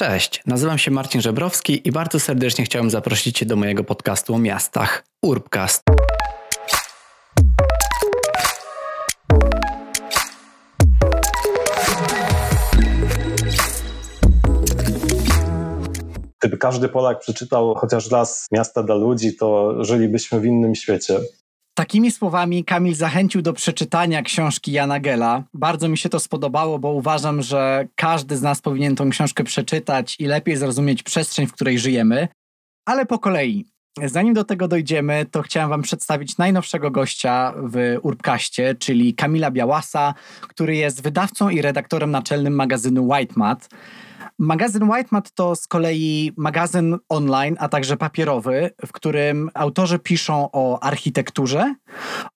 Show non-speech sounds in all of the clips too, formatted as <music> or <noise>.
Cześć, nazywam się Marcin Żebrowski i bardzo serdecznie chciałem zaprosić Cię do mojego podcastu o miastach Urbcast. Gdyby każdy Polak przeczytał chociaż raz Miasta dla ludzi, to żylibyśmy w innym świecie. Takimi słowami Kamil zachęcił do przeczytania książki Jana Gela. Bardzo mi się to spodobało, bo uważam, że każdy z nas powinien tą książkę przeczytać i lepiej zrozumieć przestrzeń, w której żyjemy. Ale po kolei. Zanim do tego dojdziemy, to chciałem Wam przedstawić najnowszego gościa w Urbkaście, czyli Kamila Białasa, który jest wydawcą i redaktorem naczelnym magazynu White Mat. Magazyn Whitemat to z kolei magazyn online, a także papierowy, w którym autorzy piszą o architekturze,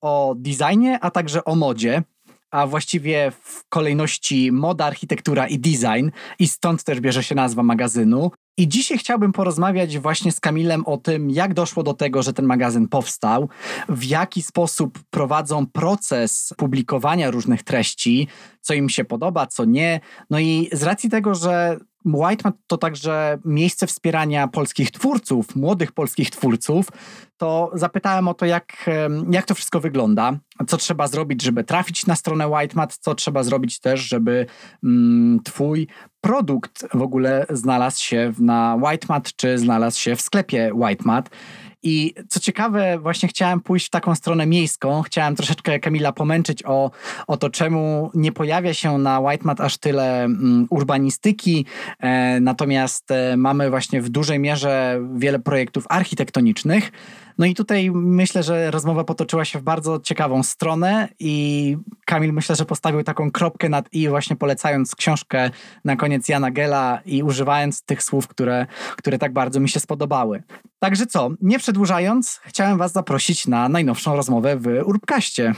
o designie, a także o modzie a właściwie w kolejności moda, architektura i design, i stąd też bierze się nazwa magazynu. I dzisiaj chciałbym porozmawiać właśnie z Kamilem o tym, jak doszło do tego, że ten magazyn powstał, w jaki sposób prowadzą proces publikowania różnych treści, co im się podoba, co nie. No i z racji tego, że Whitemat to także miejsce wspierania polskich twórców, młodych polskich twórców, to zapytałem o to, jak, jak to wszystko wygląda, co trzeba zrobić, żeby trafić na stronę Whitemat, co trzeba zrobić też, żeby mm, twój produkt w ogóle znalazł się na Whitemat, czy znalazł się w sklepie Whitemat. I co ciekawe, właśnie chciałem pójść w taką stronę miejską. Chciałem troszeczkę Kamila pomęczyć o, o to, czemu nie pojawia się na Whitemat aż tyle mm, urbanistyki. E, natomiast e, mamy właśnie w dużej mierze wiele projektów architektonicznych. No i tutaj myślę, że rozmowa potoczyła się w bardzo ciekawą stronę i Kamil myślę, że postawił taką kropkę nad i właśnie polecając książkę na koniec Jana Gela i używając tych słów, które, które tak bardzo mi się spodobały. Także co, nie przedłużając, chciałem Was zaprosić na najnowszą rozmowę w Urbkaście.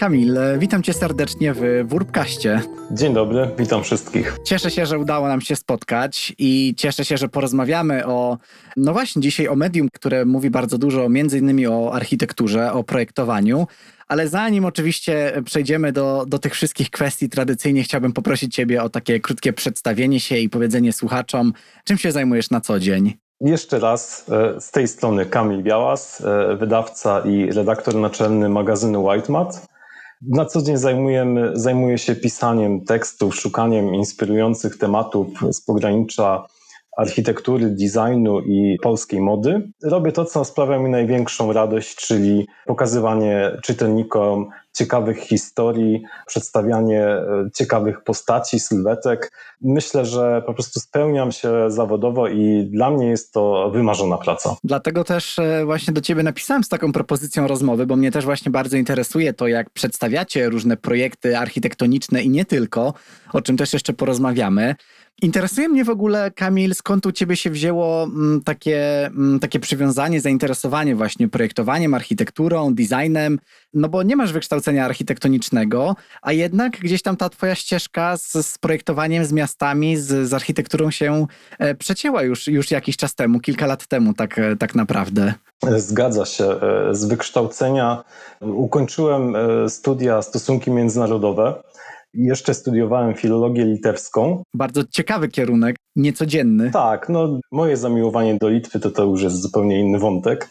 Kamil, witam cię serdecznie w Wurpkaście. Dzień dobry, witam wszystkich. Cieszę się, że udało nam się spotkać i cieszę się, że porozmawiamy o, no właśnie dzisiaj o medium, które mówi bardzo dużo między innymi o architekturze, o projektowaniu. Ale zanim oczywiście przejdziemy do, do tych wszystkich kwestii, tradycyjnie chciałbym poprosić Ciebie o takie krótkie przedstawienie się i powiedzenie słuchaczom, czym się zajmujesz na co dzień. Jeszcze raz e, z tej strony Kamil Białas, e, wydawca i redaktor naczelny magazynu Whitemat. Na co dzień zajmujemy, zajmuję się pisaniem tekstów, szukaniem inspirujących tematów z pogranicza architektury, designu i polskiej mody. Robię to, co sprawia mi największą radość, czyli pokazywanie czytelnikom ciekawych historii, przedstawianie e, ciekawych postaci, sylwetek. Myślę, że po prostu spełniam się zawodowo i dla mnie jest to wymarzona praca. Dlatego też e, właśnie do Ciebie napisałem z taką propozycją rozmowy, bo mnie też właśnie bardzo interesuje to, jak przedstawiacie różne projekty architektoniczne i nie tylko, o czym też jeszcze porozmawiamy. Interesuje mnie w ogóle, Kamil, skąd u ciebie się wzięło mm, takie, mm, takie przywiązanie, zainteresowanie właśnie projektowaniem, architekturą, designem, no bo nie masz wykształcenia architektonicznego, a jednak gdzieś tam ta twoja ścieżka z, z projektowaniem, z miastami, z, z architekturą się e, przecięła już, już jakiś czas temu, kilka lat temu tak, e, tak naprawdę. Zgadza się. E, z wykształcenia ukończyłem studia stosunki międzynarodowe jeszcze studiowałem filologię litewską. Bardzo ciekawy kierunek, niecodzienny. Tak, no moje zamiłowanie do Litwy to to już jest zupełnie inny wątek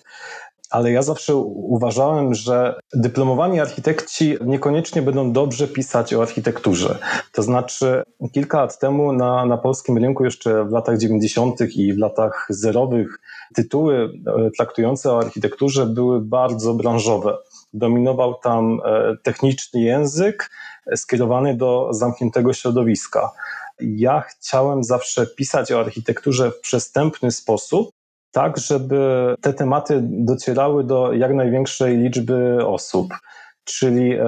ale ja zawsze uważałem, że dyplomowani architekci niekoniecznie będą dobrze pisać o architekturze. To znaczy, kilka lat temu na, na polskim rynku, jeszcze w latach 90. i w latach zerowych, tytuły e, traktujące o architekturze były bardzo branżowe. Dominował tam e, techniczny język skierowany do zamkniętego środowiska. Ja chciałem zawsze pisać o architekturze w przystępny sposób, tak, żeby te tematy docierały do jak największej liczby osób. Czyli e,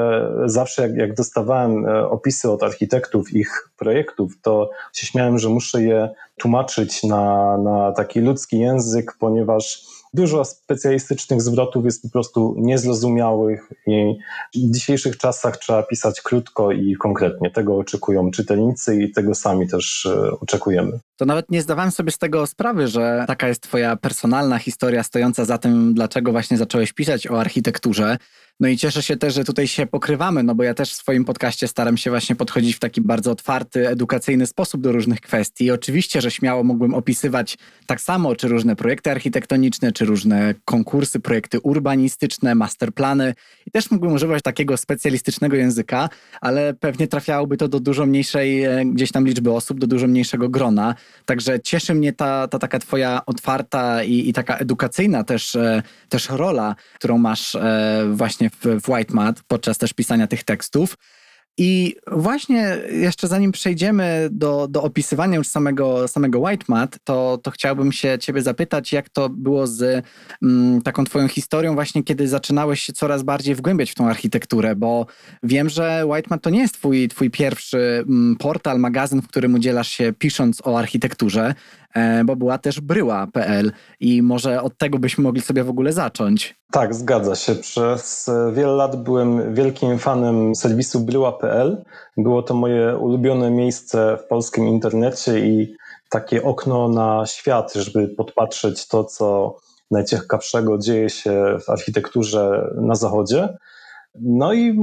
zawsze jak, jak dostawałem e, opisy od architektów ich projektów, to się śmiałem, że muszę je tłumaczyć na, na taki ludzki język, ponieważ Dużo specjalistycznych zwrotów jest po prostu niezrozumiałych i w dzisiejszych czasach trzeba pisać krótko i konkretnie. Tego oczekują czytelnicy i tego sami też e, oczekujemy. To nawet nie zdawałem sobie z tego sprawy, że taka jest twoja personalna historia stojąca za tym, dlaczego właśnie zacząłeś pisać o architekturze. No i cieszę się też, że tutaj się pokrywamy, no bo ja też w swoim podcaście staram się właśnie podchodzić w taki bardzo otwarty, edukacyjny sposób do różnych kwestii. I oczywiście, że śmiało mógłbym opisywać tak samo, czy różne projekty architektoniczne, czy różne konkursy, projekty urbanistyczne, masterplany. I też mógłbym używać takiego specjalistycznego języka, ale pewnie trafiałoby to do dużo mniejszej e, gdzieś tam liczby osób, do dużo mniejszego grona. Także cieszy mnie ta, ta taka twoja otwarta i, i taka edukacyjna też, e, też rola, którą masz e, właśnie w, w White Mat podczas też pisania tych tekstów. I właśnie jeszcze zanim przejdziemy do, do opisywania już samego, samego White Mat, to, to chciałbym się ciebie zapytać, jak to było z mm, taką twoją historią właśnie, kiedy zaczynałeś się coraz bardziej wgłębiać w tą architekturę, bo wiem, że White Mat to nie jest twój, twój pierwszy mm, portal, magazyn, w którym udzielasz się pisząc o architekturze, bo była też bryła.pl i może od tego byśmy mogli sobie w ogóle zacząć. Tak, zgadza się. Przez wiele lat byłem wielkim fanem serwisu bryła.pl. Było to moje ulubione miejsce w polskim internecie i takie okno na świat, żeby podpatrzeć to, co najciekawszego dzieje się w architekturze na zachodzie. No i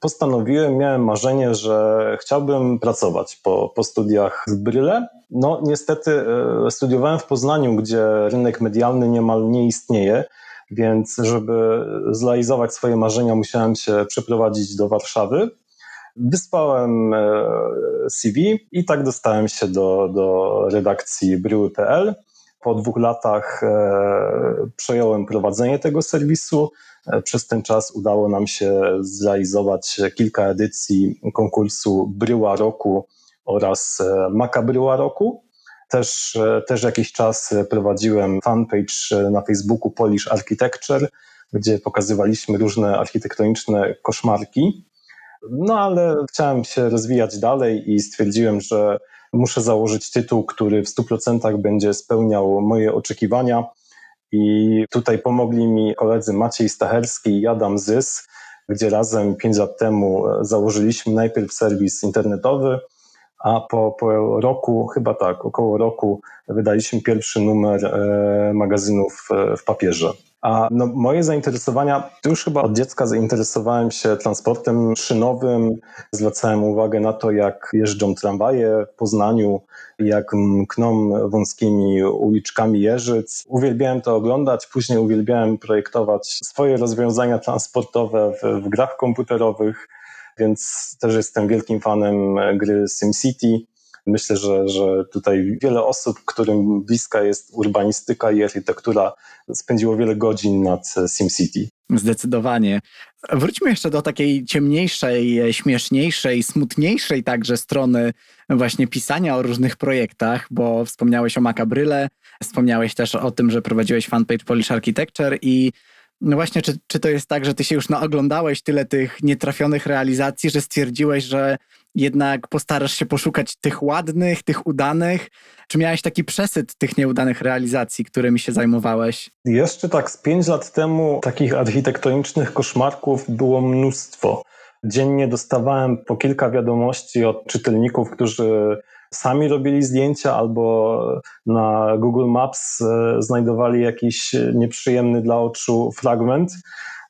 postanowiłem, miałem marzenie, że chciałbym pracować po, po studiach w Bryle. No niestety e, studiowałem w Poznaniu, gdzie rynek medialny niemal nie istnieje więc żeby zrealizować swoje marzenia, musiałem się przeprowadzić do Warszawy. Wysłałem e, CV i tak dostałem się do, do redakcji bryły.pl. Po dwóch latach e, przejąłem prowadzenie tego serwisu. E, przez ten czas udało nam się zrealizować kilka edycji konkursu Bryła Roku oraz Makabryła Roku. Też, e, też jakiś czas prowadziłem fanpage e, na Facebooku Polish Architecture, gdzie pokazywaliśmy różne architektoniczne koszmarki. No ale chciałem się rozwijać dalej i stwierdziłem, że muszę założyć tytuł, który w 100% będzie spełniał moje oczekiwania. I tutaj pomogli mi koledzy Maciej Stacherski i Adam Zys, gdzie razem 5 lat temu założyliśmy najpierw serwis internetowy, a po, po roku, chyba tak, około roku, wydaliśmy pierwszy numer e, magazynów e, w papierze. A no, moje zainteresowania, już chyba od dziecka zainteresowałem się transportem szynowym. Zwracałem uwagę na to, jak jeżdżą tramwaje w Poznaniu, jak mkną wąskimi uliczkami Jeżyc. Uwielbiałem to oglądać, później uwielbiałem projektować swoje rozwiązania transportowe w, w grach komputerowych więc też jestem wielkim fanem gry SimCity. Myślę, że, że tutaj wiele osób, którym bliska jest urbanistyka i architektura, spędziło wiele godzin nad SimCity. Zdecydowanie. Wróćmy jeszcze do takiej ciemniejszej, śmieszniejszej, smutniejszej także strony właśnie pisania o różnych projektach, bo wspomniałeś o Macabryle, wspomniałeś też o tym, że prowadziłeś fanpage Polish Architecture i no właśnie, czy, czy to jest tak, że ty się już naoglądałeś tyle tych nietrafionych realizacji, że stwierdziłeś, że jednak postarasz się poszukać tych ładnych, tych udanych? Czy miałeś taki przesyt tych nieudanych realizacji, którymi się zajmowałeś? Jeszcze tak z pięć lat temu takich architektonicznych koszmarków było mnóstwo. Dziennie dostawałem po kilka wiadomości od czytelników, którzy sami robili zdjęcia albo na Google Maps e, znajdowali jakiś nieprzyjemny dla oczu fragment.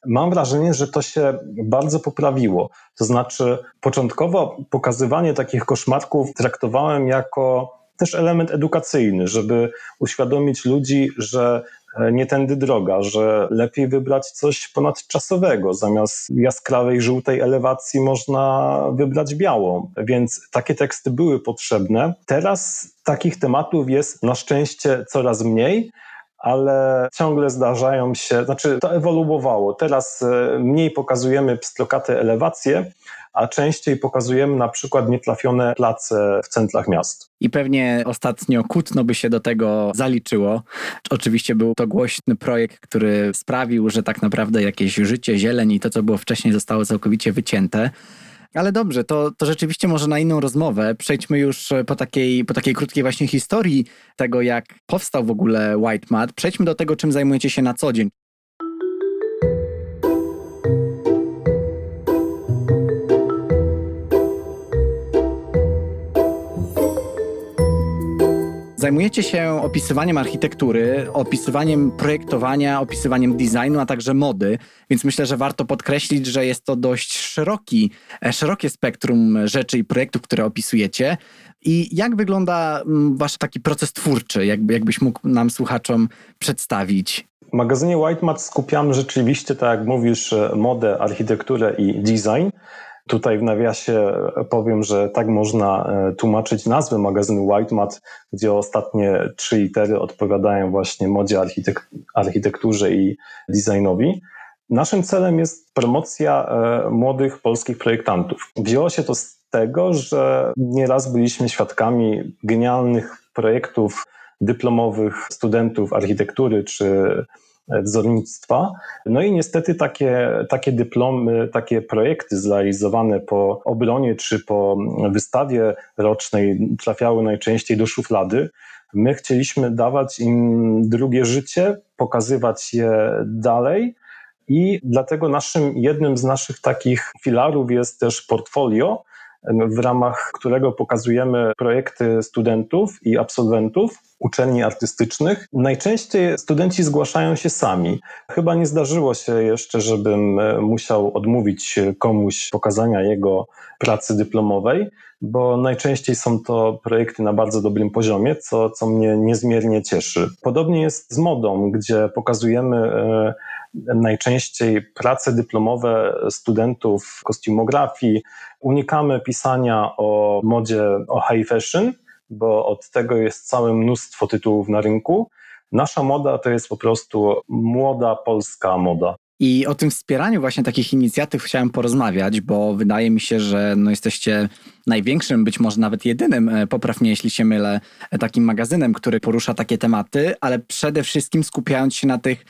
Mam wrażenie, że to się bardzo poprawiło. To znaczy, początkowo pokazywanie takich koszmarków traktowałem jako też element edukacyjny, żeby uświadomić ludzi, że E, nie tędy droga, że lepiej wybrać coś ponadczasowego. Zamiast jaskrawej, żółtej elewacji można wybrać białą. Więc takie teksty były potrzebne. Teraz takich tematów jest na szczęście coraz mniej ale ciągle zdarzają się, znaczy to ewoluowało. Teraz e, mniej pokazujemy pstrokate elewacje, a częściej pokazujemy na przykład nietrafione place w centrach miast. I pewnie ostatnio Kutno by się do tego zaliczyło. Oczywiście był to głośny projekt, który sprawił, że tak naprawdę jakieś życie, zieleń i to, co było wcześniej, zostało całkowicie wycięte. Ale dobrze, to, to rzeczywiście może na inną rozmowę. Przejdźmy już po takiej, po takiej krótkiej właśnie historii tego, jak powstał w ogóle White Mat. Przejdźmy do tego, czym zajmujecie się na co dzień. Zajmujecie się opisywaniem architektury, opisywaniem projektowania, opisywaniem designu, a także mody, więc myślę, że warto podkreślić, że jest to dość szeroki, e, szerokie spektrum rzeczy i projektów, które opisujecie. I jak wygląda mm, wasz taki proces twórczy, jakby, jakbyś mógł nam słuchaczom przedstawić? W magazynie Whitemat skupiamy rzeczywiście, tak jak mówisz, modę, architekturę i design. Tutaj w nawiasie powiem, że tak można e, tłumaczyć nazwę magazynu Whitemat, gdzie ostatnie trzy litery odpowiadają właśnie modzie, architek architekturze i designowi. Naszym celem jest promocja e, młodych polskich projektantów. Wzięło się to z tego, że nieraz byliśmy świadkami genialnych projektów dyplomowych studentów architektury czy wzornictwa. No i niestety takie, takie dyplomy, takie projekty zrealizowane po obronie czy po wystawie rocznej trafiały najczęściej do szuflady. My chcieliśmy dawać im drugie życie, pokazywać je dalej. I dlatego naszym, jednym z naszych takich filarów jest też portfolio, w ramach którego pokazujemy projekty studentów i absolwentów uczelni artystycznych. Najczęściej studenci zgłaszają się sami. Chyba nie zdarzyło się jeszcze, żebym e, musiał odmówić komuś pokazania jego pracy dyplomowej, bo najczęściej są to projekty na bardzo dobrym poziomie, co, co mnie niezmiernie cieszy. Podobnie jest z modą, gdzie pokazujemy e, najczęściej prace dyplomowe studentów kostiumografii. Unikamy pisania o modzie, o high fashion, bo od tego jest całe mnóstwo tytułów na rynku. Nasza moda to jest po prostu młoda polska moda. I o tym wspieraniu właśnie takich inicjatyw chciałem porozmawiać, bo wydaje mi się, że no jesteście największym, być może nawet jedynym, e, poprawnie jeśli się mylę, e, takim magazynem, który porusza takie tematy, ale przede wszystkim skupiając się na tych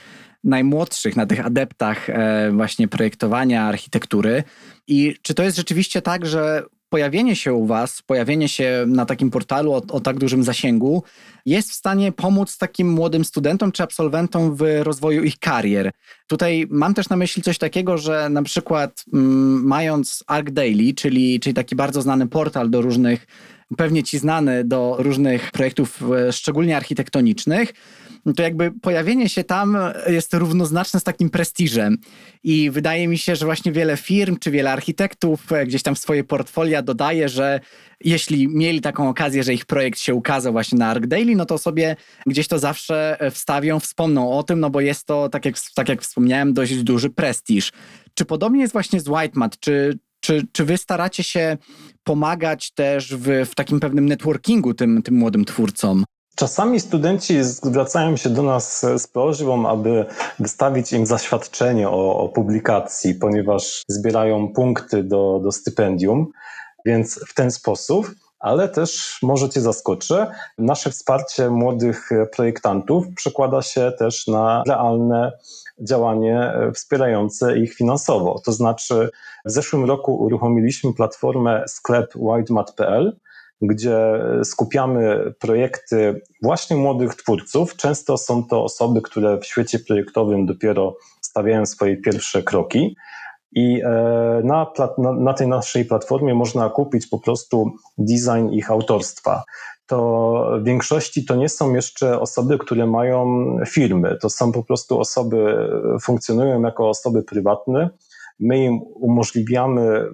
najmłodszych, na tych adeptach e, właśnie projektowania architektury. I czy to jest rzeczywiście tak, że pojawienie się u Was, pojawienie się na takim portalu o, o, tak dużym zasięgu jest w stanie pomóc takim młodym studentom czy absolwentom w rozwoju ich karier. Tutaj mam też na myśli coś takiego, że na przykład mm, mając Arc Daily, czyli, czyli taki bardzo znany portal do różnych, pewnie Ci znany do różnych projektów, e, szczególnie architektonicznych, no to jakby pojawienie się tam jest równoznaczne z takim prestiżem. I wydaje mi się, że właśnie wiele firm czy wiele architektów e, gdzieś tam w swoje portfolia dodaje, że jeśli mieli taką okazję, że ich projekt się ukazał właśnie na Arc Daily, no to sobie gdzieś to zawsze e, wstawią, wspomną o tym, no bo jest to, tak jak, tak jak wspomniałem, dość duży prestiż. Czy podobnie jest właśnie z Whitemat? Czy, czy, czy wy staracie się pomagać też w, w takim pewnym networkingu tym, tym młodym twórcom? Czasami studenci zwracają się do nas z prośbą, aby wystawić im zaświadczenie o, o publikacji, ponieważ zbierają punkty do, do stypendium, więc w ten sposób ale też może Cię zaskoczę, nasze wsparcie młodych projektantów przekłada się też na realne działanie wspierające ich finansowo. To znaczy, w zeszłym roku uruchomiliśmy platformę sklep whitemat.pl, gdzie skupiamy projekty właśnie młodych twórców. Często są to osoby, które w świecie projektowym dopiero stawiają swoje pierwsze kroki. I e, na, na, tej naszej platformie można kupić po prostu design ich autorstwa to w większości to nie są jeszcze osoby, które mają firmy. To są po prostu osoby, funkcjonują jako osoby prywatne. My im umożliwiamy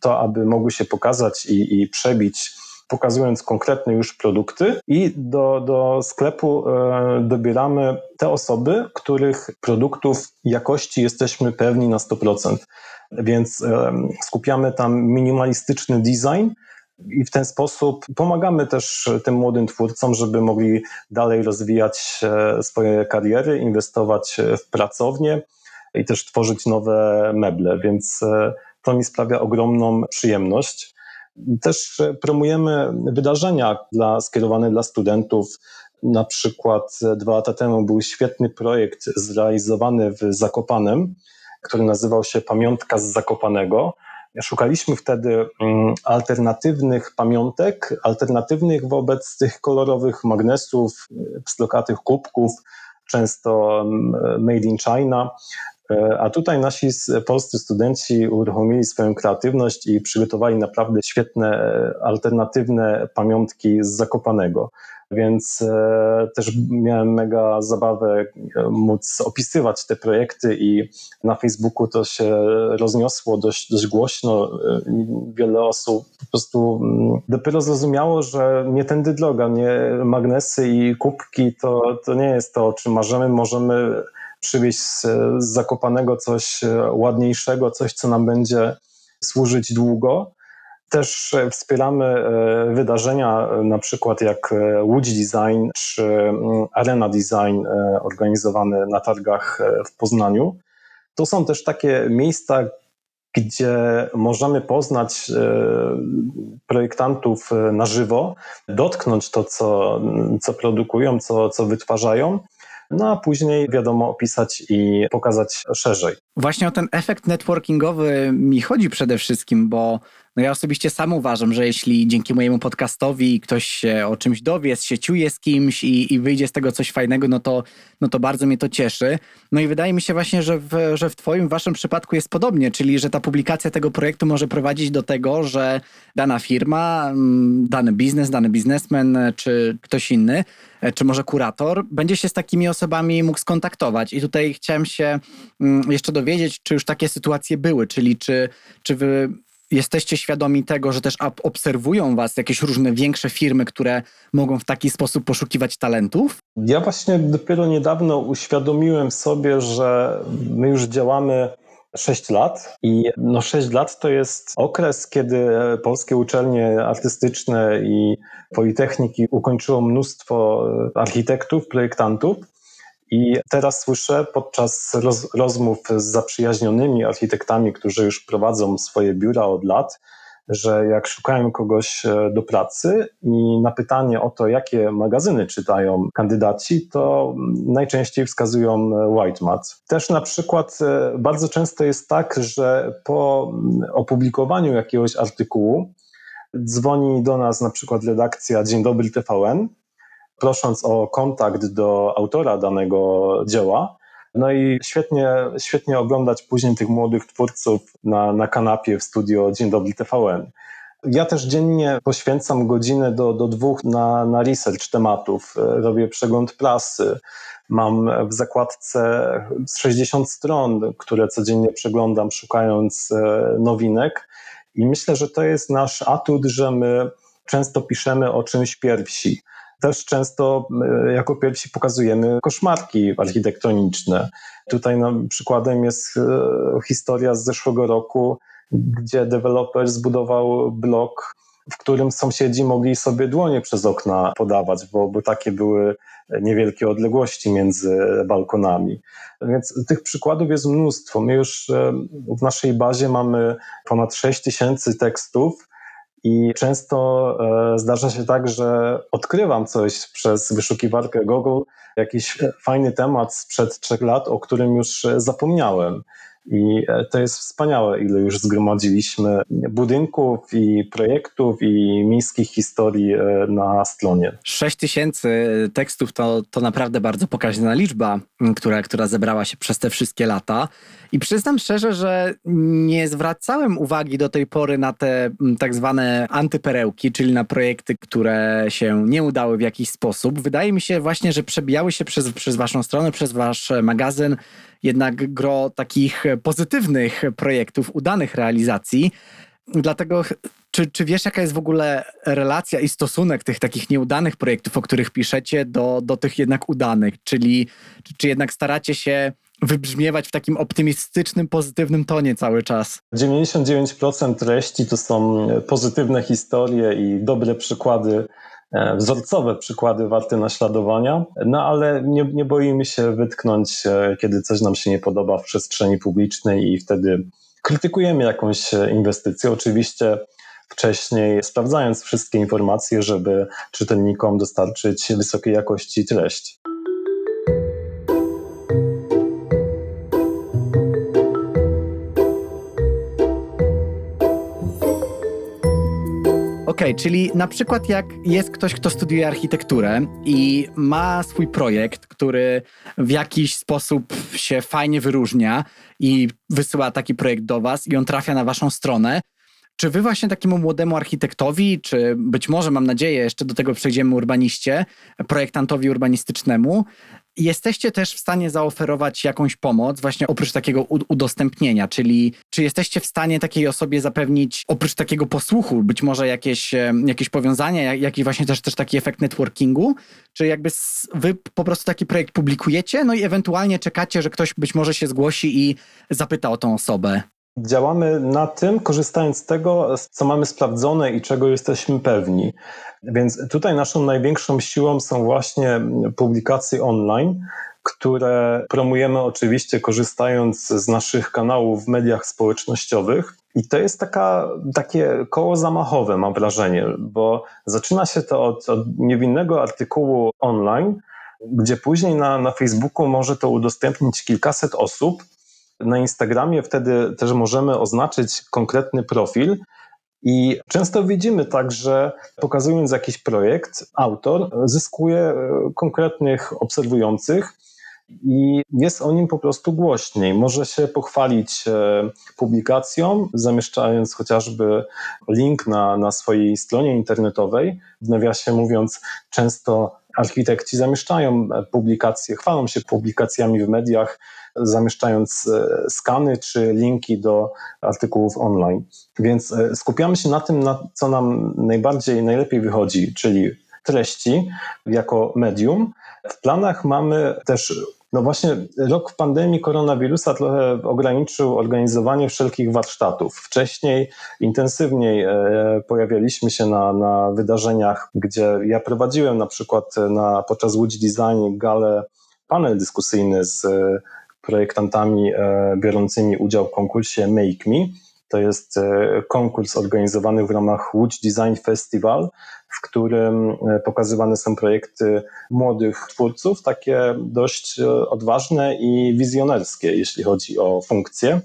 to, aby mogły się pokazać i, i przebić pokazując konkretne już produkty i do, do sklepu e, dobieramy te osoby, których produktów jakości jesteśmy pewni na 100%. Więc e, skupiamy tam minimalistyczny design, i w ten sposób pomagamy też tym młodym twórcom, żeby mogli dalej rozwijać e, swoje kariery, inwestować w pracownię i też tworzyć nowe meble, więc to mi sprawia ogromną przyjemność. Też promujemy wydarzenia dla, skierowane dla studentów. Na przykład dwa lata temu był świetny projekt zrealizowany w Zakopanem, który nazywał się Pamiątka z Zakopanego. Szukaliśmy wtedy mm, alternatywnych pamiątek, alternatywnych wobec tych kolorowych magnesów, pslokatych kubków, często mm, made in China. E, a tutaj nasi polscy studenci uruchomili swoją kreatywność i przygotowali naprawdę świetne, e, alternatywne pamiątki z Zakopanego. Więc e, też miałem mega zabawę móc opisywać te projekty i na Facebooku to się rozniosło dość, dość głośno. Wiele osób po prostu mm, dopiero zrozumiało, że nie tędy droga, nie magnesy i kubki to, to nie jest to, o czym marzymy. Możemy przywieźć z, z Zakopanego coś e, ładniejszego, coś, co nam będzie służyć długo. Też e, wspieramy e, wydarzenia, na przykład jak Łódź Design czy mm, Arena Design organizowane na targach w Poznaniu. To są też takie miejsca, gdzie możemy poznać projektantów na żywo, dotknąć to, co, co produkują, co, co wytwarzają no a później wiadomo opisać i pokazać szerzej. Właśnie o ten efekt networkingowy mi chodzi przede wszystkim, bo no ja osobiście sam uważam, że jeśli dzięki mojemu podcastowi ktoś się o czymś dowie, się ciuje z kimś i, i wyjdzie z tego coś fajnego, no to, no to bardzo mnie to cieszy. No i wydaje mi się właśnie, że w, że w Twoim, waszym przypadku jest podobnie, czyli że ta publikacja tego projektu może prowadzić do tego, że dana firma, mm, dany biznes, dany biznesmen czy ktoś inny, e, czy może kurator, będzie się z takimi osobami mógł skontaktować. I tutaj chciałem się mm, jeszcze dowiedzieć, czy już takie sytuacje były, czyli czy, czy wy jesteście świadomi tego, że też obserwują was jakieś różne większe firmy, które mogą w taki sposób poszukiwać talentów? Ja właśnie dopiero niedawno uświadomiłem sobie, że my już działamy 6 lat i no 6 lat to jest okres, kiedy polskie uczelnie artystyczne i politechniki ukończyło mnóstwo architektów, projektantów i teraz słyszę podczas roz, rozmów z zaprzyjaźnionymi architektami, którzy już prowadzą swoje biura od lat, że jak szukają kogoś e, do pracy i na pytanie o to, jakie magazyny czytają kandydaci, to najczęściej wskazują e, White Mat. Też na przykład e, bardzo często jest tak, że po opublikowaniu jakiegoś artykułu dzwoni do nas na przykład redakcja Dzień Dobry TVN prosząc o kontakt do autora danego dzieła. No i świetnie, świetnie oglądać później tych młodych twórców na, na kanapie w studio Dzień Dobry TVN. Ja też dziennie poświęcam godzinę do, do dwóch na, na research tematów. Robię przegląd prasy. Mam w zakładce 60 stron, które codziennie przeglądam, szukając e, nowinek. I myślę, że to jest nasz atut, że my często piszemy o czymś pierwsi też często e, jako pierwsi pokazujemy koszmarki architektoniczne. Tutaj nam przykładem jest e, historia z zeszłego roku, gdzie deweloper zbudował blok, w którym sąsiedzi mogli sobie dłonie przez okna podawać, bo, bo takie były niewielkie odległości między balkonami. Więc tych przykładów jest mnóstwo. My już e, w naszej bazie mamy ponad 6 tysięcy tekstów, i często e, zdarza się tak, że odkrywam coś przez wyszukiwarkę Google, jakiś fajny temat sprzed trzech lat, o którym już zapomniałem. I e, to jest wspaniałe, ile już zgromadziliśmy budynków i projektów i miejskich historii e, na stronie. 6 tysięcy tekstów to, to naprawdę bardzo pokaźna liczba, która, która zebrała się przez te wszystkie lata. I przyznam szczerze, że nie zwracałem uwagi do tej pory na te tak zwane antyperełki, czyli na projekty, które się nie udały w jakiś sposób. Wydaje mi się właśnie, że przebijały się przez, przez waszą stronę, przez wasz magazyn jednak gro takich pozytywnych projektów, udanych realizacji. Dlatego, czy, czy wiesz, jaka jest w ogóle relacja i stosunek tych takich nieudanych projektów, o których piszecie, do, do tych jednak udanych? Czyli czy, czy jednak staracie się wybrzmiewać w takim optymistycznym, pozytywnym tonie cały czas. 99% treści to są pozytywne historie i dobre przykłady, wzorcowe przykłady warte naśladowania, no ale nie, nie boimy się wytknąć, e, kiedy coś nam się nie podoba w przestrzeni publicznej i wtedy krytykujemy jakąś inwestycję. Oczywiście wcześniej sprawdzając wszystkie informacje, żeby czytelnikom dostarczyć wysokiej jakości treść. Okej, okay, czyli na przykład jak jest ktoś, kto studiuje architekturę i ma swój projekt, który w jakiś sposób się fajnie wyróżnia i wysyła taki projekt do was i on trafia na waszą stronę, czy wy właśnie takiemu młodemu architektowi, czy być może, mam nadzieję, jeszcze do tego przejdziemy urbaniście, projektantowi urbanistycznemu, jesteście też w stanie zaoferować jakąś pomoc, właśnie oprócz takiego udostępnienia, czyli czy jesteście w stanie takiej osobie zapewnić, oprócz takiego posłuchu, być może jakieś, jakieś powiązania, jakiś właśnie też, też taki efekt networkingu, czy jakby wy po prostu taki projekt publikujecie, no i ewentualnie czekacie, że ktoś być może się zgłosi i zapyta o tą osobę? Działamy na tym, korzystając z tego, co mamy sprawdzone i czego jesteśmy pewni. Więc tutaj naszą największą siłą są właśnie publikacje online, które promujemy oczywiście korzystając z naszych kanałów w mediach społecznościowych. I to jest taka, takie koło zamachowe, mam wrażenie, bo zaczyna się to od, od niewinnego artykułu online, gdzie później na, na Facebooku może to udostępnić kilkaset osób, na Instagramie wtedy też możemy oznaczyć konkretny profil. I często widzimy tak, że pokazując jakiś projekt, autor zyskuje e, konkretnych obserwujących i jest o nim po prostu głośniej. Może się pochwalić e, publikacją, zamieszczając chociażby link na, na swojej stronie internetowej. W nawiasie mówiąc, często architekci zamieszczają publikacje, chwalą się publikacjami w mediach, zamieszczając e, skany czy linki do artykułów online. Więc e, skupiamy się na tym, na co nam najbardziej, najlepiej wychodzi, czyli treści jako medium. W planach mamy też no właśnie, rok pandemii koronawirusa trochę ograniczył organizowanie wszelkich warsztatów. Wcześniej intensywniej e, pojawialiśmy się na, na wydarzeniach, gdzie ja prowadziłem na przykład na, podczas Łódź Design galę panel dyskusyjny z projektantami e, biorącymi udział w konkursie Make Me. To jest e, konkurs organizowany w ramach Łódź Design Festival, w którym e, pokazywane są projekty młodych twórców, takie dość odważne i wizjonerskie, jeśli chodzi o funkcje.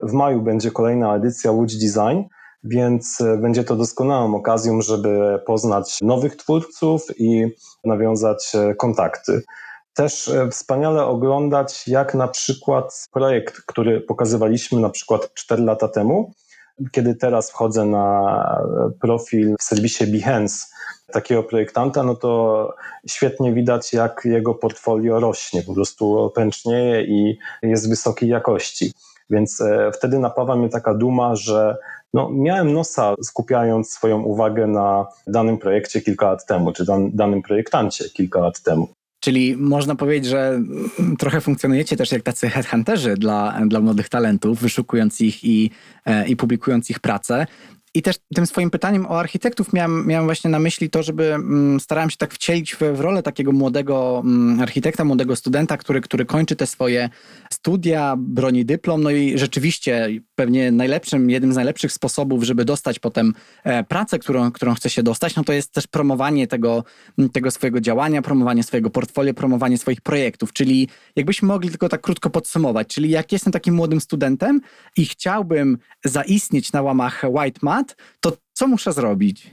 W maju będzie kolejna edycja Łódź Design, więc będzie to doskonałą okazją, żeby poznać nowych twórców i nawiązać kontakty. Też e, wspaniale oglądać, jak na przykład projekt, który pokazywaliśmy na przykład 4 lata temu, kiedy teraz wchodzę na profil w serwisie Behance takiego projektanta, no to świetnie widać, jak jego portfolio rośnie, po prostu pęcznieje i jest wysokiej jakości. Więc e, wtedy napawa mnie taka duma, że no, miałem nosa skupiając swoją uwagę na danym projekcie kilka lat temu, czy dan, danym projektancie kilka lat temu. Czyli można powiedzieć, że trochę funkcjonujecie też jak tacy headhunterzy dla, dla młodych talentów, wyszukując ich i, e, i publikując ich pracę. I też tym swoim pytaniem o architektów miałem, miałem właśnie na myśli to, żeby mm, starałem się tak wcielić w, w rolę takiego młodego mm, architekta, młodego studenta, który, który kończy te swoje studia, broni dyplom, no i rzeczywiście pewnie najlepszym, jednym z najlepszych sposobów, żeby dostać potem e, pracę, którą, którą chce się dostać, no to jest też promowanie tego, tego swojego działania, promowanie swojego portfolio, promowanie swoich projektów, czyli jakbyśmy mogli tylko tak krótko podsumować, czyli jak jestem takim młodym studentem i chciałbym zaistnieć na łamach White Mat, to co muszę zrobić?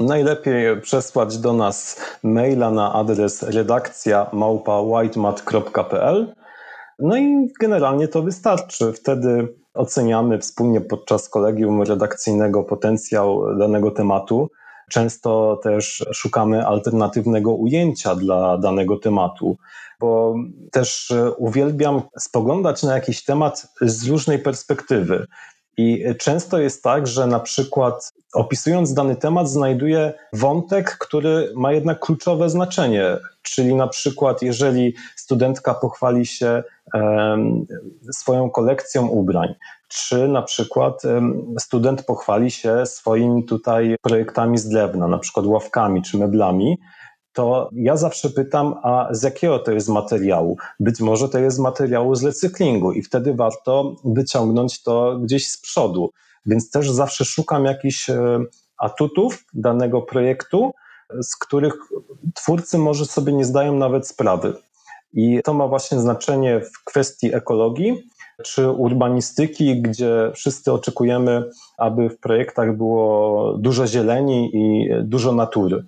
Najlepiej przesłać do nas maila na adres redakcja małpa.whitemat.pl no i generalnie to wystarczy. Wtedy oceniamy wspólnie podczas kolegium redakcyjnego potencjał danego tematu. Często też szukamy alternatywnego ujęcia dla danego tematu, bo też uwielbiam spoglądać na jakiś temat z różnej perspektywy. I często jest tak, że na przykład opisując dany temat, znajduję wątek, który ma jednak kluczowe znaczenie. Czyli na przykład, jeżeli studentka pochwali się um, swoją kolekcją ubrań, czy na przykład um, student pochwali się swoimi tutaj projektami z drewna, na przykład ławkami czy meblami, to ja zawsze pytam, a z jakiego to jest materiału? Być może to jest materiału z recyklingu i wtedy warto wyciągnąć to gdzieś z przodu. Więc też zawsze szukam jakichś e, atutów danego projektu, z których twórcy może sobie nie zdają nawet sprawy. I to ma właśnie znaczenie w kwestii ekologii, czy urbanistyki, gdzie wszyscy oczekujemy, aby w projektach było dużo zieleni i dużo natury.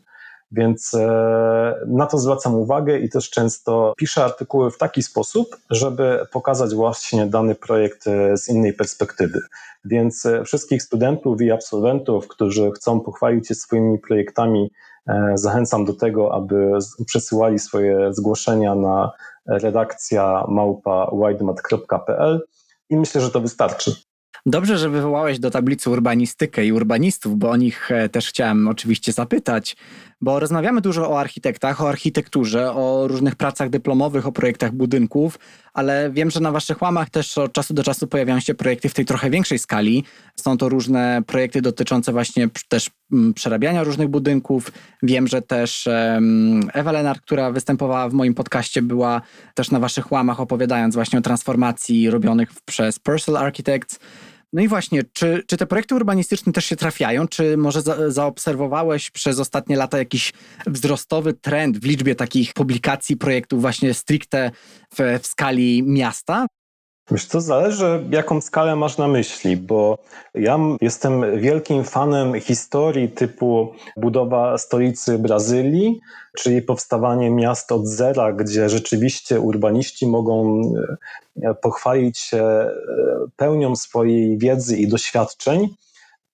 Więc e, na to zwracam uwagę i też często piszę artykuły w taki sposób, żeby pokazać właśnie dany projekt e, z innej perspektywy. Więc e, wszystkich studentów i absolwentów, którzy chcą pochwalić się swoimi projektami, zachęcam do tego, aby przesyłali swoje zgłoszenia na redakcja małpa widemat.pl i myślę, że to wystarczy. Dobrze, że wywołałeś do tablicy urbanistykę i urbanistów, bo o nich też chciałem oczywiście zapytać. Bo rozmawiamy dużo o architektach, o architekturze, o różnych pracach dyplomowych, o projektach budynków, ale wiem, że na waszych łamach też od czasu do czasu pojawiają się projekty w tej trochę większej skali. Są to różne projekty dotyczące właśnie też mm, przerabiania różnych budynków. Wiem, że też Ewa Lenart, która występowała w moim podcaście, była też na waszych łamach opowiadając właśnie o transformacji robionych przez Purcell Architects. No i właśnie, czy, czy te projekty urbanistyczne też się trafiają? Czy może za, zaobserwowałeś przez ostatnie lata jakiś wzrostowy trend w liczbie takich publikacji projektów właśnie stricte w, w skali miasta? Wiesz, to zależy, jaką skalę masz na myśli, bo ja jestem wielkim fanem historii typu budowa stolicy Brazylii, czyli powstawanie miast od zera, gdzie rzeczywiście urbaniści mogą e, pochwalić się e, pełnią swojej wiedzy i doświadczeń,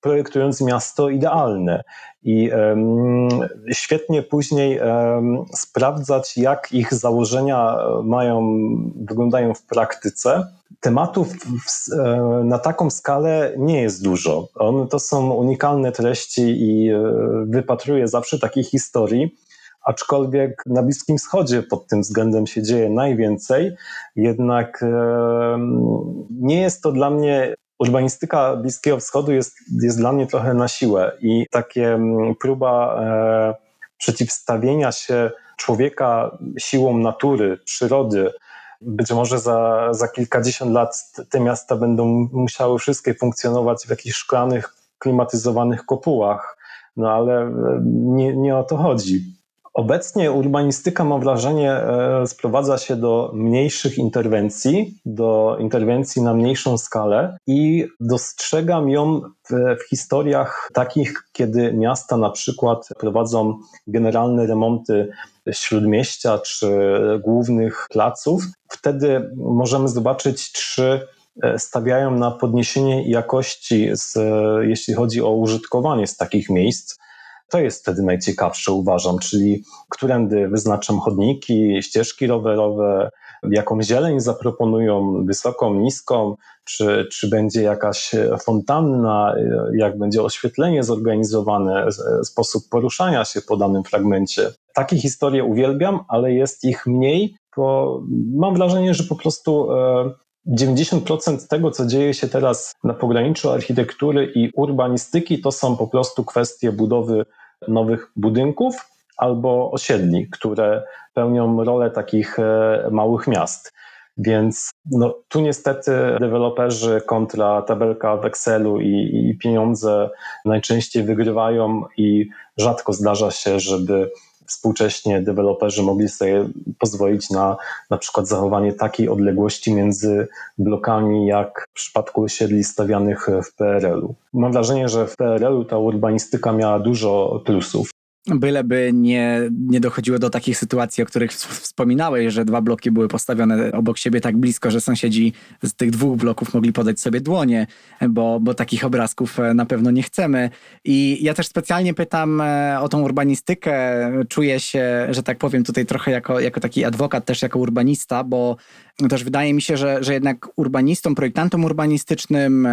projektując miasto idealne. I um, świetnie później um, sprawdzać, jak ich założenia mają, wyglądają w praktyce tematów e, na taką skalę nie jest dużo. One to są unikalne treści i e, wypatruję zawsze takich historii, aczkolwiek na Bliskim Wschodzie pod tym względem się dzieje najwięcej, jednak nie jest to dla mnie urbanistyka Bliskiego Wschodu jest, jest dla mnie trochę na siłę i takie próba przeciwstawienia się człowieka siłą natury, przyrody, być może za, za kilkadziesiąt lat te miasta będą musiały wszystkie funkcjonować w jakichś szklanych, klimatyzowanych kopułach, no ale e, nie, nie o to chodzi. Obecnie urbanistyka, mam wrażenie, e, sprowadza się do mniejszych interwencji, do interwencji na mniejszą skalę i dostrzegam ją w, w, historiach takich, kiedy miasta na przykład prowadzą generalne remonty śródmieścia czy głównych placów. Wtedy możemy zobaczyć, czy e, stawiają na podniesienie jakości, z, jeśli chodzi o użytkowanie z takich miejsc to jest wtedy najciekawsze, uważam, czyli którędy wyznaczam chodniki, ścieżki rowerowe, jaką zieleń zaproponują, wysoką, niską, czy, czy będzie jakaś fontanna, jak będzie oświetlenie zorganizowane, sposób poruszania się po danym fragmencie. Takie historie uwielbiam, ale jest ich mniej, bo mam wrażenie, że po prostu 90% e, tego, co dzieje się teraz na pograniczu architektury i urbanistyki, to są po prostu kwestie budowy nowych budynków albo osiedli, które pełnią rolę takich e, małych miast. Więc no, tu niestety deweloperzy kontra tabelka w Excelu i, i pieniądze najczęściej wygrywają i rzadko zdarza się, żeby współcześnie deweloperzy mogli sobie pozwolić na na przykład zachowanie takiej odległości między blokami, jak w przypadku osiedli stawianych w PRL-u. Mam wrażenie, że w PRL-u ta urbanistyka miała dużo plusów. Byleby nie, nie dochodziło do takich sytuacji, o których wspominałeś, że dwa bloki były postawione obok siebie tak blisko, że sąsiedzi z tych dwóch bloków mogli podać sobie dłonie, bo, bo takich obrazków e, na pewno nie chcemy. I ja też specjalnie pytam e, o tą urbanistykę. Czuję się, że tak powiem, tutaj trochę jako, jako taki adwokat, też jako urbanista, bo też wydaje mi się, że, że jednak urbanistom, projektantom urbanistycznym, e,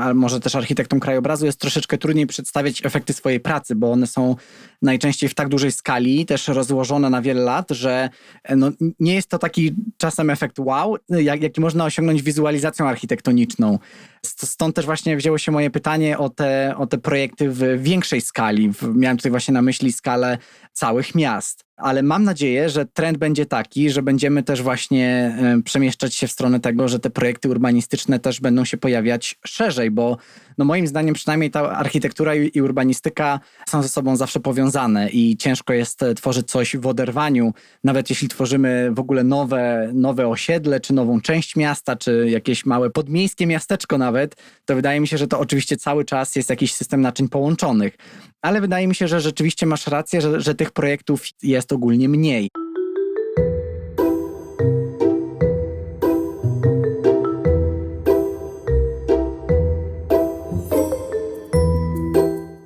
ale może też architektom krajobrazu jest troszeczkę trudniej przedstawiać efekty swojej pracy, bo one są najczęściej w tak dużej skali, też rozłożone na wiele lat, że e, no, nie jest to taki czasem efekt wow, jak, jaki można osiągnąć wizualizacją architektoniczną. Stąd też właśnie wzięło się moje pytanie o te, o te projekty w większej skali. Miałem tutaj właśnie na myśli skalę całych miast. Ale mam nadzieję, że trend będzie taki, że będziemy też właśnie przemieszczać się w stronę tego, że te projekty urbanistyczne też będą się pojawiać szerzej, bo no moim zdaniem przynajmniej ta architektura i urbanistyka są ze sobą zawsze powiązane i ciężko jest e, tworzyć coś w oderwaniu, nawet jeśli tworzymy w ogóle nowe, nowe osiedle, czy nową część miasta, czy jakieś małe podmiejskie miasteczko nawet, to wydaje mi się, że to oczywiście cały czas jest jakiś system naczyń połączonych. Ale wydaje mi się, że rzeczywiście masz rację, że, że tych projektów jest ogólnie mniej.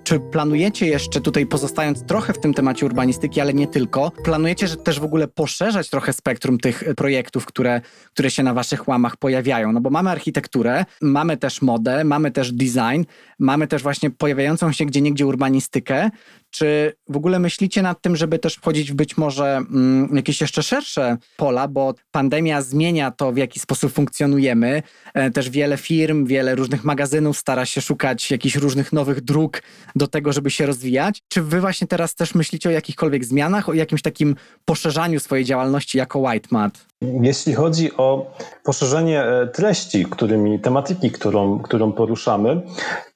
Czy planujecie jeszcze tutaj, pozostając trochę w tym temacie urbanistyki, ale nie tylko, planujecie że też w ogóle poszerzać trochę spektrum tych projektów, które, które się na waszych łamach pojawiają? No bo mamy architekturę, mamy też modę, mamy też design, mamy też właśnie pojawiającą się gdzie niegdzie urbanistykę. Czy w ogóle myślicie nad tym, żeby też wchodzić w być może mm, jakieś jeszcze szersze pola, bo pandemia zmienia to, w jaki sposób funkcjonujemy. E, też wiele firm, wiele różnych magazynów stara się szukać jakichś różnych nowych dróg do tego, żeby się rozwijać. Czy wy właśnie teraz też myślicie o jakichkolwiek zmianach, o jakimś takim poszerzaniu swojej działalności jako White Mat? Jeśli chodzi o poszerzenie e, treści, którymi, tematyki, którą, którą poruszamy,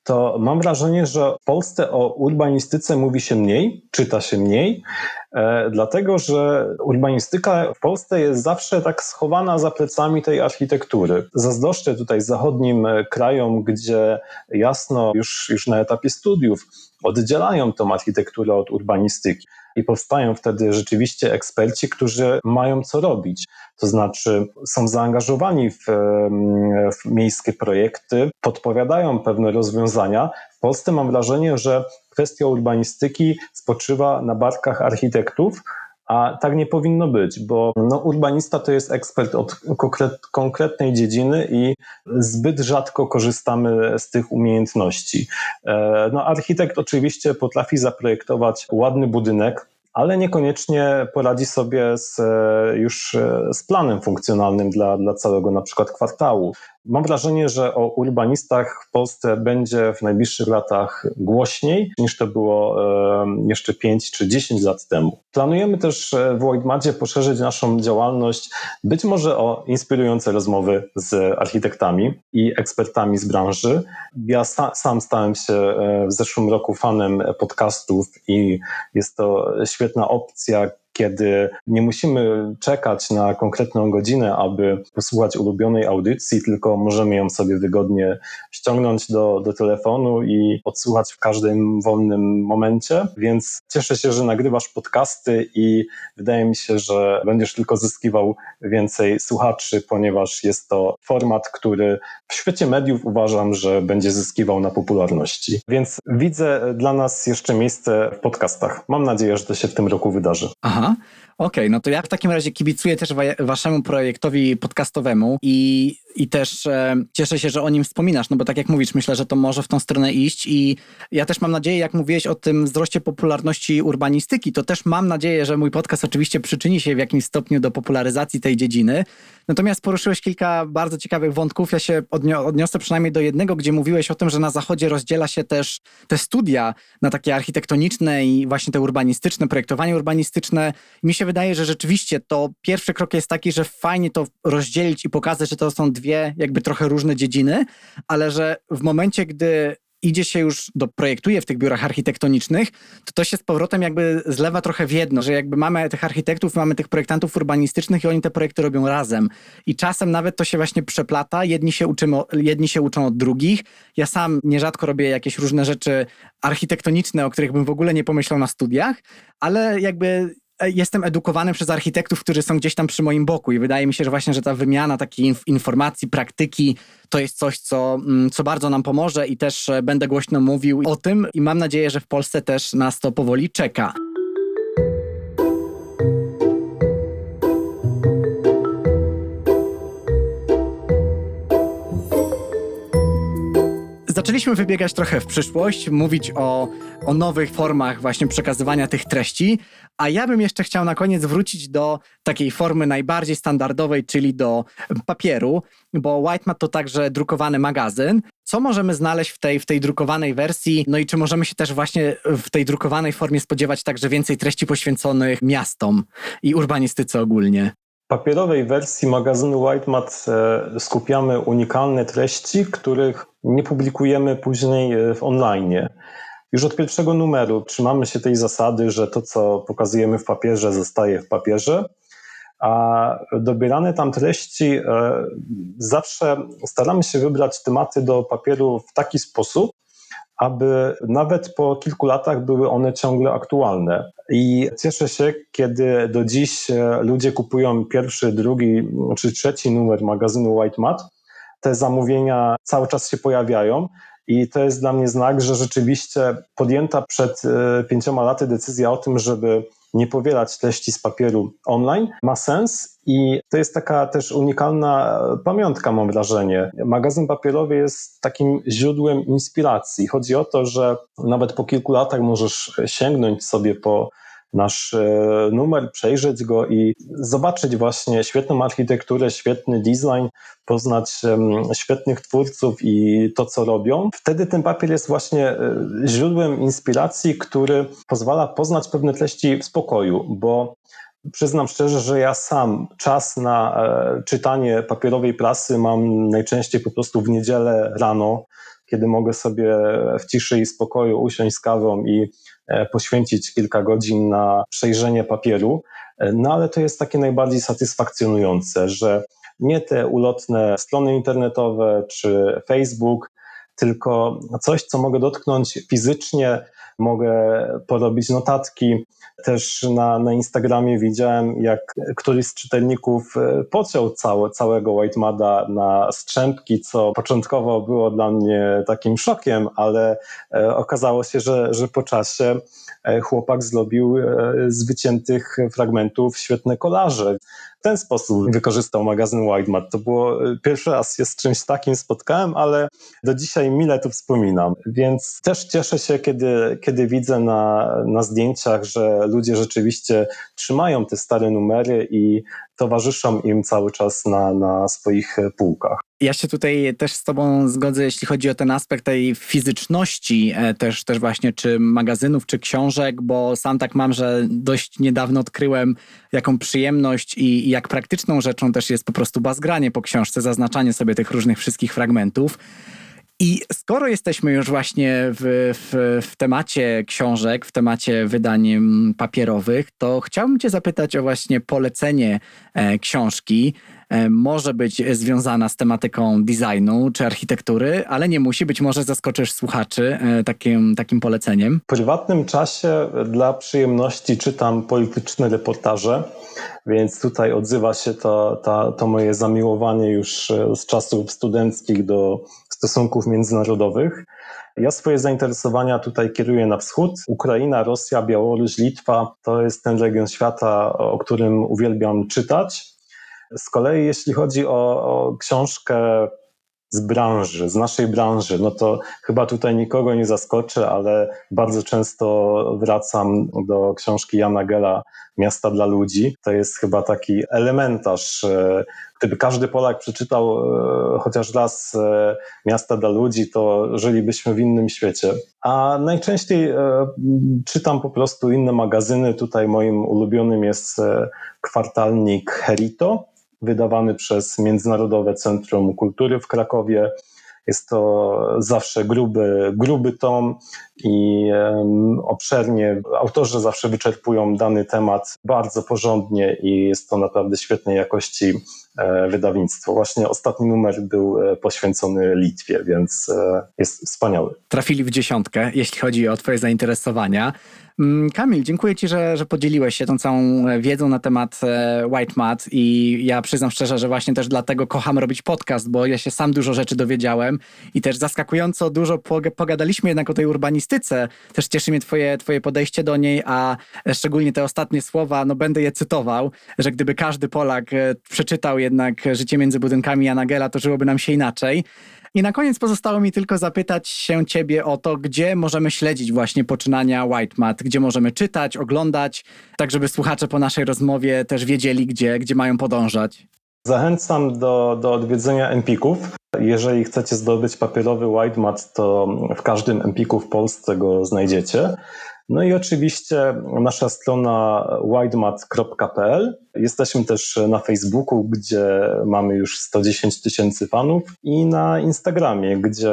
to mam wrażenie, że w Polsce o urbanistyce mówi się mniej, czyta się mniej, e, dlatego że urbanistyka w Polsce jest zawsze tak schowana za plecami tej architektury. Zazdroszczę tutaj zachodnim e, krajom, gdzie jasno już, już na etapie studiów oddzielają tą architekturę od urbanistyki i powstają wtedy rzeczywiście eksperci, którzy mają co robić. To znaczy są zaangażowani w, w miejskie projekty, podpowiadają pewne rozwiązania. W Polsce mam wrażenie, że kwestia urbanistyki spoczywa na barkach architektów, a tak nie powinno być, bo no, urbanista to jest ekspert od konkretnej dziedziny i zbyt rzadko korzystamy z tych umiejętności. E, no, architekt oczywiście potrafi zaprojektować ładny budynek, ale niekoniecznie poradzi sobie z, e, już e, z planem funkcjonalnym dla, dla całego na przykład kwartału. Mam wrażenie, że o urbanistach w Polsce będzie w najbliższych latach głośniej niż to było jeszcze 5 czy 10 lat temu. Planujemy też e, w Whitemadzie poszerzyć naszą działalność być może o inspirujące rozmowy z architektami i ekspertami z branży. Ja sam stałem się e, w zeszłym roku fanem podcastów i jest to świetna opcja, kiedy nie musimy czekać na konkretną godzinę, aby posłuchać ulubionej audycji, tylko możemy ją sobie wygodnie ściągnąć do, do telefonu i odsłuchać w każdym wolnym momencie. Więc cieszę się, że nagrywasz podcasty i wydaje mi się, że będziesz tylko zyskiwał więcej słuchaczy, ponieważ jest to format, który w świecie mediów uważam, że będzie zyskiwał na popularności. Więc widzę dla nas jeszcze miejsce w podcastach. Mam nadzieję, że to się w tym roku wydarzy. Aha. Jahr Okej, okay, no to ja w takim razie kibicuję też waszemu projektowi podcastowemu i i też e, cieszę się, że o nim wspominasz, no bo tak jak mówisz, myślę, że to może w tą stronę iść i ja też mam nadzieję, jak mówiłeś o tym wzroście popularności urbanistyki, to też mam nadzieję, że mój podcast oczywiście przyczyni się w jakimś stopniu do popularyzacji tej dziedziny. Natomiast poruszyłeś kilka bardzo ciekawych wątków. Ja się odniosę przynajmniej do jednego, gdzie mówiłeś o tym, że na zachodzie rozdziela się też te studia na takie architektoniczne i właśnie te urbanistyczne, projektowanie urbanistyczne. I mi się wydaje, że rzeczywiście to pierwszy krok jest taki, że fajnie to rozdzielić i pokazać, że to są dwie jakby trochę różne dziedziny, ale że w momencie, gdy idzie się już do projektuje w tych biurach architektonicznych, to to się z powrotem jakby zlewa trochę w jedno, że jakby mamy tych architektów, mamy tych projektantów urbanistycznych i oni te projekty robią razem. I czasem nawet to się właśnie przeplata, jedni się, uczymy, jedni się uczą od drugich. Ja sam nierzadko robię jakieś różne rzeczy architektoniczne, o których bym w ogóle nie pomyślał na studiach, ale jakby jestem edukowany przez architektów, którzy są gdzieś tam przy moim boku i wydaje mi się, że właśnie, że ta wymiana takiej informacji, praktyki to jest coś, co, mm, co bardzo nam pomoże i też e, będę głośno mówił o tym i mam nadzieję, że w Polsce też nas to powoli czeka. Zaczęliśmy wybiegać trochę w przyszłość, mówić o, o nowych formach właśnie przekazywania tych treści, a ja bym jeszcze chciał na koniec wrócić do takiej formy najbardziej standardowej, czyli do papieru, bo Whitemat to także drukowany magazyn. Co możemy znaleźć w tej, w tej drukowanej wersji? No i czy możemy się też właśnie w tej drukowanej formie spodziewać także więcej treści poświęconych miastom i urbanistyce ogólnie? Papierowej wersji magazynu Whitemat e, skupiamy unikalne treści, których nie publikujemy później e, w online. Już od pierwszego numeru trzymamy się tej zasady, że to, co pokazujemy w papierze, zostaje w papierze, a dobierane tam treści e, zawsze staramy się wybrać tematy do papieru w taki sposób, aby nawet po kilku latach były one ciągle aktualne. I cieszę się, kiedy do dziś e, ludzie kupują pierwszy, drugi czy trzeci numer magazynu White Mat. Te zamówienia cały czas się pojawiają. I to jest dla mnie znak, że rzeczywiście podjęta przed e, pięcioma laty decyzja o tym, żeby nie powielać treści z papieru online, ma sens i to jest taka też unikalna pamiątka, mam wrażenie. Magazyn papierowy jest takim źródłem inspiracji. Chodzi o to, że nawet po kilku latach możesz sięgnąć sobie po nasz e, numer, przejrzeć go i zobaczyć właśnie świetną architekturę, świetny design, poznać świetnych twórców i to, co robią. Wtedy ten papier jest właśnie e, źródłem inspiracji, który pozwala poznać pewne treści w spokoju, bo Przyznam szczerze, że ja sam czas na e, czytanie papierowej prasy mam najczęściej po prostu w niedzielę rano, kiedy mogę sobie w ciszy i spokoju usiąść z kawą i e, poświęcić kilka godzin na przejrzenie papieru. E, no ale to jest takie najbardziej satysfakcjonujące, że nie te ulotne strony internetowe czy Facebook, tylko coś, co mogę dotknąć fizycznie, mogę porobić notatki. Też na, na Instagramie widziałem, jak któryś z czytelników e, pociął całe, całego White Mada na strzępki, co początkowo było dla mnie takim szokiem, ale e, okazało się, że, że po czasie e, chłopak zrobił z wyciętych fragmentów świetne kolaże w ten sposób wykorzystał magazyn Wildmat. To było y, pierwszy raz się z czymś takim spotkałem, ale do dzisiaj mile to wspominam. Więc też cieszę się, kiedy, kiedy widzę na, na zdjęciach, że ludzie rzeczywiście trzymają te stare numery i towarzyszą im cały czas na, na swoich półkach. Ja się tutaj też z Tobą zgodzę, jeśli chodzi o ten aspekt tej fizyczności, e, też, też właśnie czy magazynów, czy książek, bo sam tak mam, że dość niedawno odkryłem, jaką przyjemność i, i jak praktyczną rzeczą też jest po prostu bazgranie po książce, zaznaczanie sobie tych różnych wszystkich fragmentów. I skoro jesteśmy już właśnie w, w, w, temacie książek, w temacie wydań papierowych, to chciałbym Cię zapytać o właśnie polecenie e, książki. E, może być związana z tematyką designu czy architektury, ale nie musi. Być może zaskoczysz słuchaczy e, takim, takim poleceniem. W prywatnym czasie dla przyjemności czytam polityczne reportaże, więc tutaj odzywa się to, to, to moje zamiłowanie już z czasów studenckich do stosunków międzynarodowych. Ja swoje zainteresowania tutaj kieruję na wschód. Ukraina, Rosja, Białoruś, Litwa to jest ten region świata, o którym uwielbiam czytać. Z kolei, jeśli chodzi o, o książkę z branży, z naszej branży, no to chyba tutaj nikogo nie zaskoczy, ale bardzo często wracam do książki Jana Gela Miasta dla ludzi. To jest chyba taki elementarz. E, gdyby każdy Polak przeczytał e, chociaż raz e, Miasta dla ludzi, to żylibyśmy w innym świecie. A najczęściej czytam po prostu inne magazyny. Tutaj moim ulubionym jest kwartalnik Herito wydawany przez Międzynarodowe Centrum Kultury w Krakowie. Jest to zawsze gruby, gruby tom i obszernie. Autorzy zawsze wyczerpują dany temat bardzo porządnie i jest to naprawdę świetnej jakości e, wydawnictwo. Właśnie ostatni numer był e, poświęcony Litwie, więc e, jest wspaniały. Trafili w dziesiątkę, jeśli chodzi o Twoje zainteresowania. Mm, Kamil, dziękuję Ci, że, że podzieliłeś się tą całą wiedzą na temat White Mat i ja przyznam szczerze, że właśnie też dlatego kocham robić podcast, bo ja się sam dużo rzeczy dowiedziałem i też zaskakująco dużo pogadaliśmy jednak o tej urbanistyce. Też cieszy mnie twoje, twoje podejście do niej, a szczególnie te ostatnie słowa, no będę je cytował, że gdyby każdy Polak e, przeczytał jednak Życie między budynkami Jana Gela, to żyłoby nam się inaczej. I na koniec pozostało mi tylko zapytać się ciebie o to, gdzie możemy śledzić właśnie poczynania White Mat, gdzie możemy czytać, oglądać, tak żeby słuchacze po naszej rozmowie też wiedzieli, gdzie, gdzie mają podążać. Zachęcam do, do odwiedzenia Empików. Jeżeli chcecie zdobyć papierowy white mat, to w każdym Empiku w Polsce go znajdziecie. No i oczywiście nasza strona widemat.pl. Jesteśmy też na Facebooku, gdzie mamy już 110 tysięcy fanów i na Instagramie, gdzie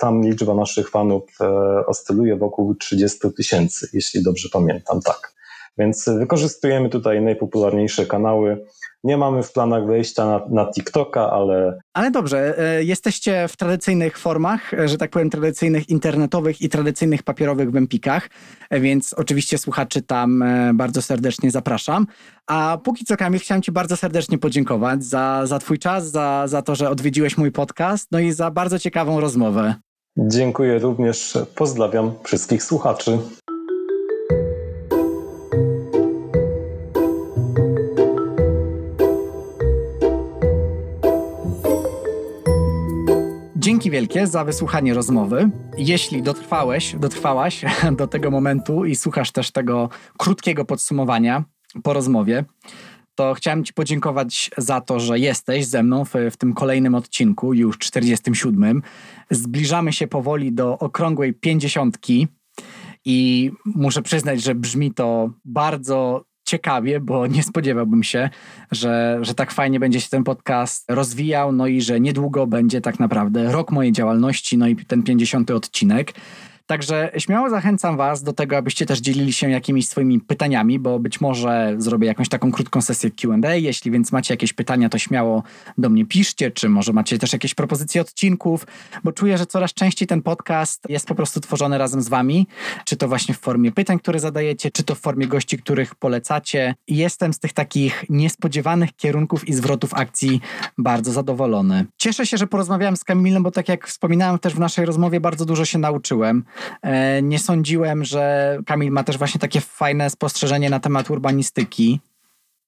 tam liczba naszych fanów e, oscyluje wokół 30 tysięcy, jeśli dobrze pamiętam, tak. Więc wykorzystujemy tutaj najpopularniejsze kanały. Nie mamy w planach wejścia na, na TikToka, ale. Ale dobrze, e, jesteście w tradycyjnych formach, e, że tak powiem, tradycyjnych internetowych i tradycyjnych papierowych w Empikach, e, więc oczywiście słuchaczy tam bardzo serdecznie zapraszam. A póki co, Kamil, chciałem Ci bardzo serdecznie podziękować za, za Twój czas, za, za to, że odwiedziłeś mój podcast, no i za bardzo ciekawą rozmowę. Dziękuję również. Pozdrawiam wszystkich słuchaczy. Dzięki wielkie za wysłuchanie rozmowy. Jeśli dotrwałeś, dotrwałaś <laughs> do tego momentu i słuchasz też tego krótkiego podsumowania po rozmowie, to chciałem Ci podziękować za to, że jesteś ze mną w, w, tym kolejnym odcinku, już 47. Zbliżamy się powoli do okrągłej pięćdziesiątki i muszę przyznać, że brzmi to bardzo ciekawie, bo nie spodziewałbym się, że, że tak fajnie będzie się ten podcast rozwijał, no i że niedługo będzie tak naprawdę rok mojej działalności, no i ten 50 odcinek. Także śmiało zachęcam Was do tego, abyście też dzielili się jakimiś swoimi pytaniami, bo być może zrobię jakąś taką krótką sesję QA. Jeśli więc macie jakieś pytania, to śmiało do mnie piszcie, czy może macie też jakieś propozycje odcinków, bo czuję, że coraz częściej ten podcast jest po prostu tworzony razem z Wami, czy to właśnie w formie pytań, które zadajecie, czy to w formie gości, których polecacie. Jestem z tych takich niespodziewanych kierunków i zwrotów akcji bardzo zadowolony. Cieszę się, że porozmawiałem z Kamilem, bo tak jak wspominałem też w naszej rozmowie, bardzo dużo się nauczyłem. E, nie sądziłem, że Kamil ma też właśnie takie fajne spostrzeżenie na temat urbanistyki.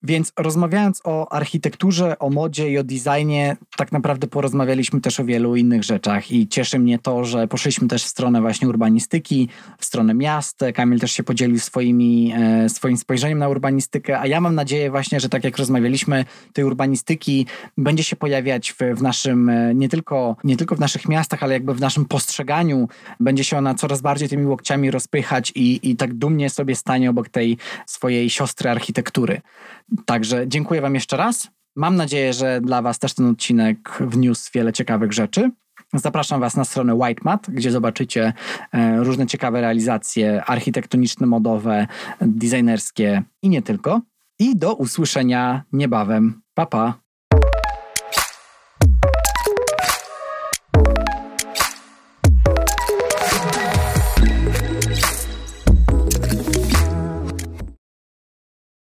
Więc rozmawiając o architekturze, o modzie i o designie, tak naprawdę porozmawialiśmy też o wielu innych rzeczach i cieszy mnie to, że poszliśmy też w stronę właśnie urbanistyki, w stronę miast. Kamil też się podzielił swoimi, e, swoim spojrzeniem na urbanistykę, a ja mam nadzieję właśnie, że tak jak rozmawialiśmy, tej urbanistyki będzie się pojawiać w, w naszym, e, nie tylko, nie tylko w naszych miastach, ale jakby w naszym postrzeganiu. Będzie się ona coraz bardziej tymi łokciami rozpychać i, i tak dumnie sobie stanie obok tej swojej siostry architektury. Także dziękuję Wam jeszcze raz. Mam nadzieję, że dla Was też ten odcinek wniósł wiele ciekawych rzeczy. Zapraszam Was na stronę Whitemat, gdzie zobaczycie e, różne ciekawe realizacje architektoniczne, modowe, designerskie i nie tylko. I do usłyszenia niebawem. Pa, pa.